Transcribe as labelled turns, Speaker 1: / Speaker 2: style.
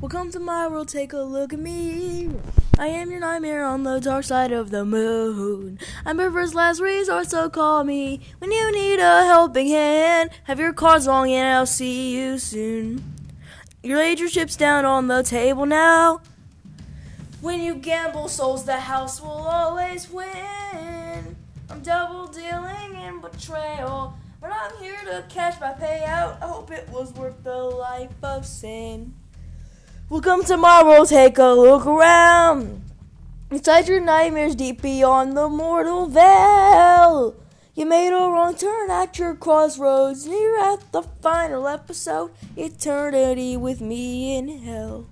Speaker 1: Welcome to my world, take a look at me. I am your nightmare on the dark side of the moon. I'm your first last resort, so call me when you need a helping hand. Have your cards long and I'll see you soon. You laid your chips down on the table now. When you gamble souls, the house will always win. I'm double dealing in betrayal. But I'm here to cash my payout. I hope it was worth the life of sin. Welcome to my world, take a look around. Inside your nightmares, deep beyond the mortal veil. You made a wrong turn at your crossroads, you're at the final episode. Eternity with me in hell.